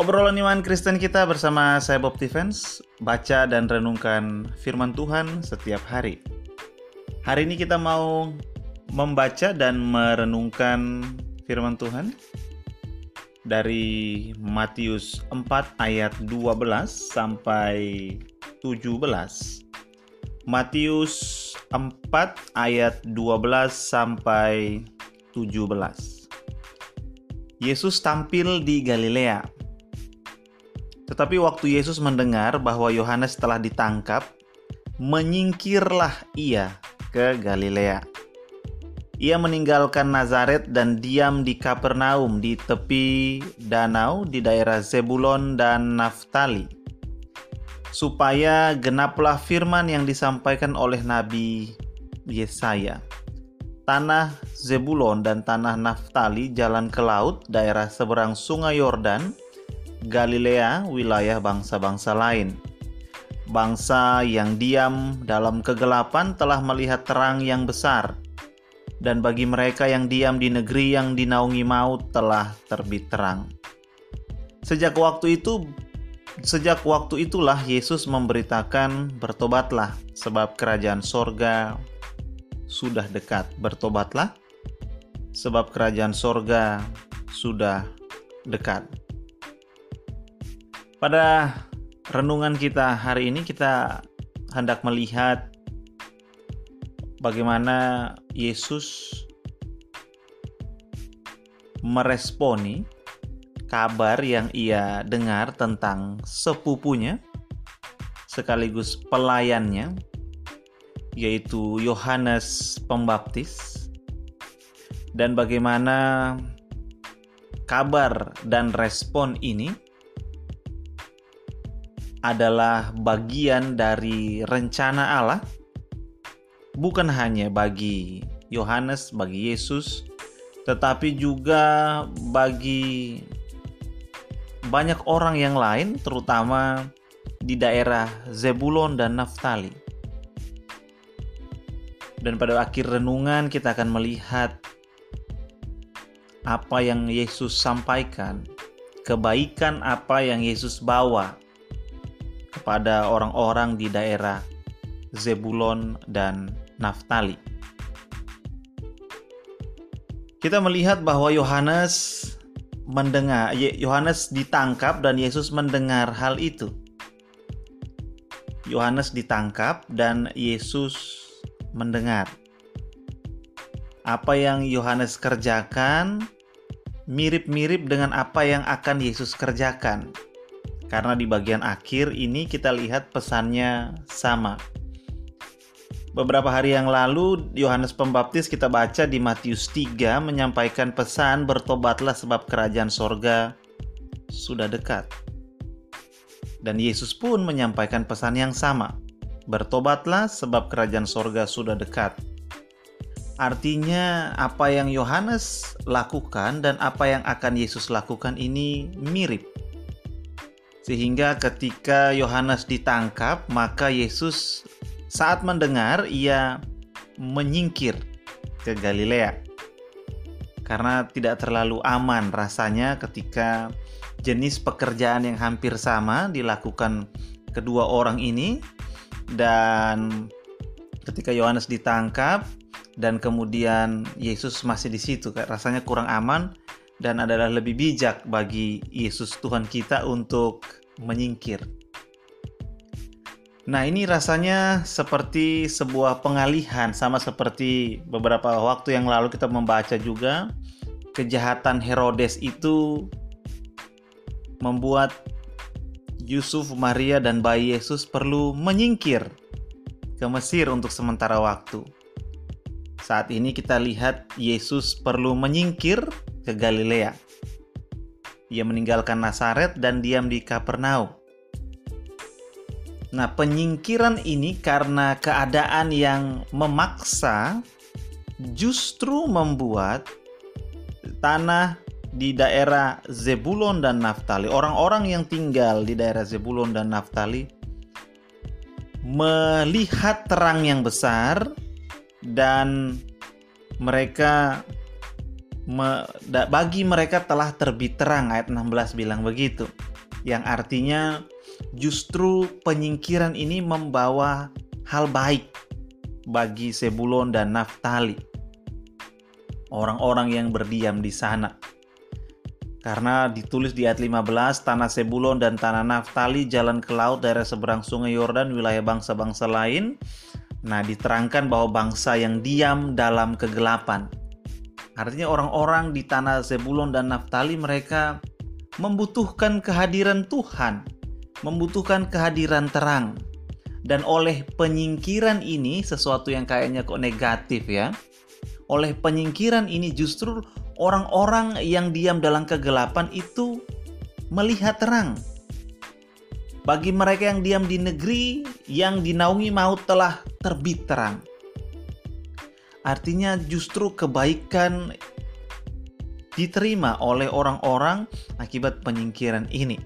Obrolan iman Kristen kita bersama saya Bob Defense, baca dan renungkan firman Tuhan setiap hari. Hari ini kita mau membaca dan merenungkan firman Tuhan dari Matius 4 ayat 12 sampai 17. Matius 4 ayat 12 sampai 17. Yesus tampil di Galilea tetapi waktu Yesus mendengar bahwa Yohanes telah ditangkap, menyingkirlah ia ke Galilea. Ia meninggalkan Nazaret dan diam di Kapernaum di tepi danau di daerah Zebulon dan Naftali. Supaya genaplah firman yang disampaikan oleh Nabi Yesaya. Tanah Zebulon dan tanah Naftali jalan ke laut daerah seberang sungai Yordan Galilea, wilayah bangsa-bangsa lain. Bangsa yang diam dalam kegelapan telah melihat terang yang besar, dan bagi mereka yang diam di negeri yang dinaungi maut telah terbit terang. Sejak waktu itu, sejak waktu itulah Yesus memberitakan, "Bertobatlah, sebab kerajaan sorga sudah dekat. Bertobatlah, sebab kerajaan sorga sudah dekat." Pada renungan kita hari ini kita hendak melihat bagaimana Yesus meresponi kabar yang ia dengar tentang sepupunya sekaligus pelayannya yaitu Yohanes Pembaptis dan bagaimana kabar dan respon ini adalah bagian dari rencana Allah, bukan hanya bagi Yohanes, bagi Yesus, tetapi juga bagi banyak orang yang lain, terutama di daerah Zebulon dan Naftali. Dan pada akhir renungan, kita akan melihat apa yang Yesus sampaikan, kebaikan apa yang Yesus bawa kepada orang-orang di daerah Zebulon dan Naftali. Kita melihat bahwa Yohanes mendengar Yohanes ditangkap dan Yesus mendengar hal itu. Yohanes ditangkap dan Yesus mendengar. Apa yang Yohanes kerjakan mirip-mirip dengan apa yang akan Yesus kerjakan karena di bagian akhir ini kita lihat pesannya sama. Beberapa hari yang lalu Yohanes Pembaptis kita baca di Matius 3 menyampaikan pesan bertobatlah sebab kerajaan sorga sudah dekat. Dan Yesus pun menyampaikan pesan yang sama. Bertobatlah sebab kerajaan sorga sudah dekat. Artinya apa yang Yohanes lakukan dan apa yang akan Yesus lakukan ini mirip sehingga ketika Yohanes ditangkap, maka Yesus saat mendengar ia menyingkir ke Galilea. Karena tidak terlalu aman rasanya ketika jenis pekerjaan yang hampir sama dilakukan kedua orang ini dan ketika Yohanes ditangkap dan kemudian Yesus masih di situ rasanya kurang aman dan adalah lebih bijak bagi Yesus Tuhan kita untuk menyingkir. Nah, ini rasanya seperti sebuah pengalihan, sama seperti beberapa waktu yang lalu kita membaca juga kejahatan Herodes itu membuat Yusuf, Maria, dan bayi Yesus perlu menyingkir ke Mesir untuk sementara waktu. Saat ini kita lihat Yesus perlu menyingkir ke Galilea. Ia meninggalkan Nazaret dan diam di Kapernaum. Nah, penyingkiran ini karena keadaan yang memaksa justru membuat tanah di daerah Zebulon dan Naftali, orang-orang yang tinggal di daerah Zebulon dan Naftali melihat terang yang besar dan mereka me, da, bagi mereka telah terbit terang ayat 16 bilang begitu. yang artinya justru penyingkiran ini membawa hal baik bagi Sebulon dan Naftali. Orang-orang yang berdiam di sana. Karena ditulis di ayat 15, tanah Sebulon dan tanah Naftali jalan ke laut daerah seberang sungai Yordan wilayah bangsa-bangsa lain. Nah, diterangkan bahwa bangsa yang diam dalam kegelapan. Artinya orang-orang di tanah Sebulon dan Naftali mereka membutuhkan kehadiran Tuhan, membutuhkan kehadiran terang. Dan oleh penyingkiran ini sesuatu yang kayaknya kok negatif ya. Oleh penyingkiran ini justru orang-orang yang diam dalam kegelapan itu melihat terang. Bagi mereka yang diam di negeri yang dinaungi maut telah terbit terang. Artinya justru kebaikan diterima oleh orang-orang akibat penyingkiran ini.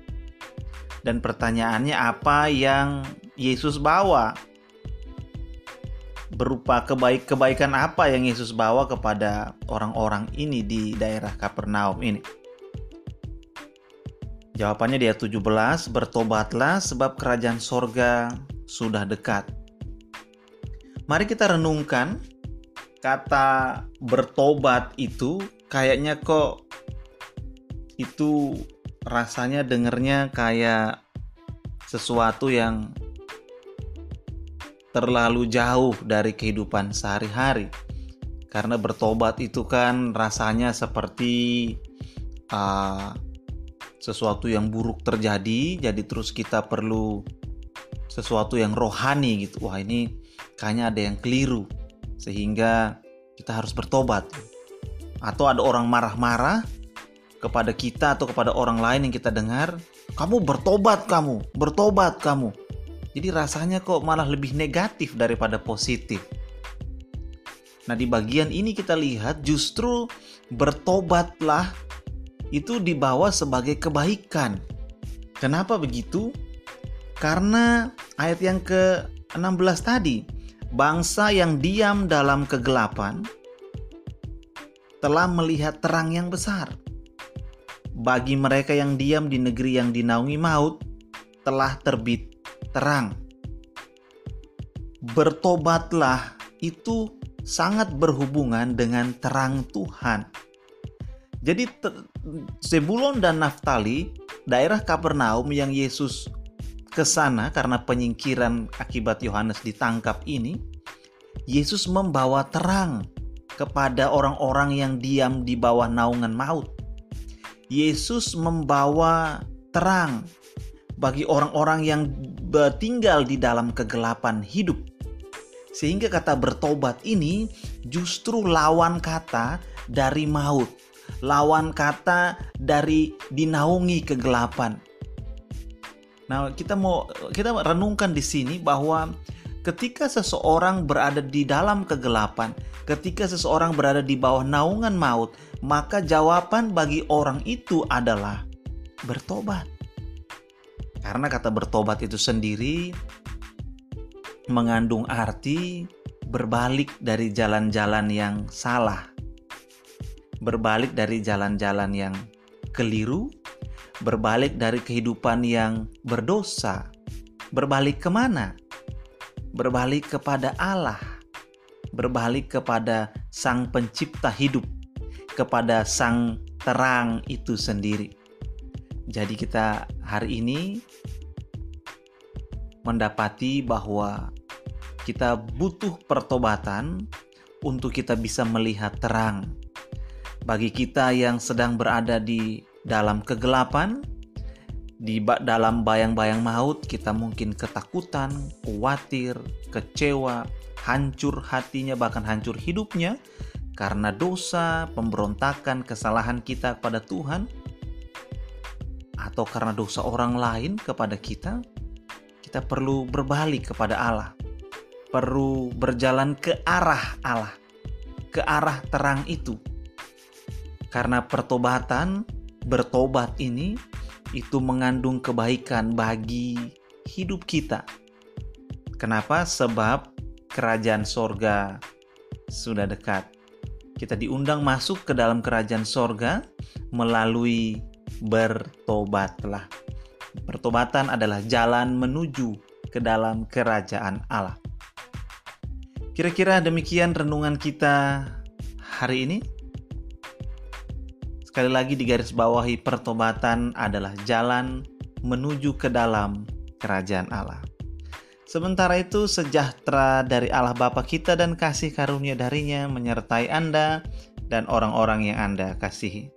Dan pertanyaannya apa yang Yesus bawa? Berupa kebaik kebaikan apa yang Yesus bawa kepada orang-orang ini di daerah Kapernaum ini? Jawabannya di ayat 17, bertobatlah sebab kerajaan sorga sudah dekat. Mari kita renungkan kata bertobat itu kayaknya kok itu rasanya dengernya kayak sesuatu yang terlalu jauh dari kehidupan sehari-hari. Karena bertobat itu kan rasanya seperti uh, sesuatu yang buruk terjadi, jadi terus kita perlu sesuatu yang rohani gitu. Wah, ini kayaknya ada yang keliru. Sehingga kita harus bertobat atau ada orang marah-marah kepada kita atau kepada orang lain yang kita dengar, kamu bertobat kamu, bertobat kamu. Jadi rasanya kok malah lebih negatif daripada positif. Nah, di bagian ini kita lihat justru bertobatlah itu dibawa sebagai kebaikan. Kenapa begitu? Karena ayat yang ke-16 tadi, bangsa yang diam dalam kegelapan telah melihat terang yang besar. Bagi mereka yang diam di negeri yang dinaungi maut, telah terbit terang. Bertobatlah itu sangat berhubungan dengan terang Tuhan. Jadi Sebulon dan Naftali, daerah Kapernaum yang Yesus ke sana karena penyingkiran akibat Yohanes ditangkap ini, Yesus membawa terang kepada orang-orang yang diam di bawah naungan maut. Yesus membawa terang bagi orang-orang yang tinggal di dalam kegelapan hidup. Sehingga kata bertobat ini justru lawan kata dari maut, lawan kata dari dinaungi kegelapan. Nah, kita mau kita renungkan di sini bahwa ketika seseorang berada di dalam kegelapan, ketika seseorang berada di bawah naungan maut, maka jawaban bagi orang itu adalah bertobat. Karena kata bertobat itu sendiri mengandung arti berbalik dari jalan-jalan yang salah, berbalik dari jalan-jalan yang keliru, berbalik dari kehidupan yang berdosa, berbalik ke mana? Berbalik kepada Allah berbalik kepada Sang Pencipta hidup, kepada Sang Terang itu sendiri. Jadi, kita hari ini mendapati bahwa kita butuh pertobatan untuk kita bisa melihat terang. Bagi kita yang sedang berada di dalam kegelapan, di dalam bayang-bayang maut, kita mungkin ketakutan, khawatir, kecewa, hancur hatinya, bahkan hancur hidupnya karena dosa, pemberontakan, kesalahan kita kepada Tuhan, atau karena dosa orang lain kepada kita, kita perlu berbalik kepada Allah, perlu berjalan ke arah Allah, ke arah terang itu, karena pertobatan, bertobat ini itu mengandung kebaikan bagi hidup kita. Kenapa? Sebab kerajaan sorga sudah dekat. Kita diundang masuk ke dalam kerajaan sorga melalui bertobatlah. pertobatan adalah jalan menuju ke dalam kerajaan Allah. Kira-kira demikian renungan kita hari ini. Sekali lagi di garis bawahi pertobatan adalah jalan menuju ke dalam kerajaan Allah. Sementara itu sejahtera dari Allah Bapa kita dan kasih karunia darinya menyertai Anda dan orang-orang yang Anda kasihi.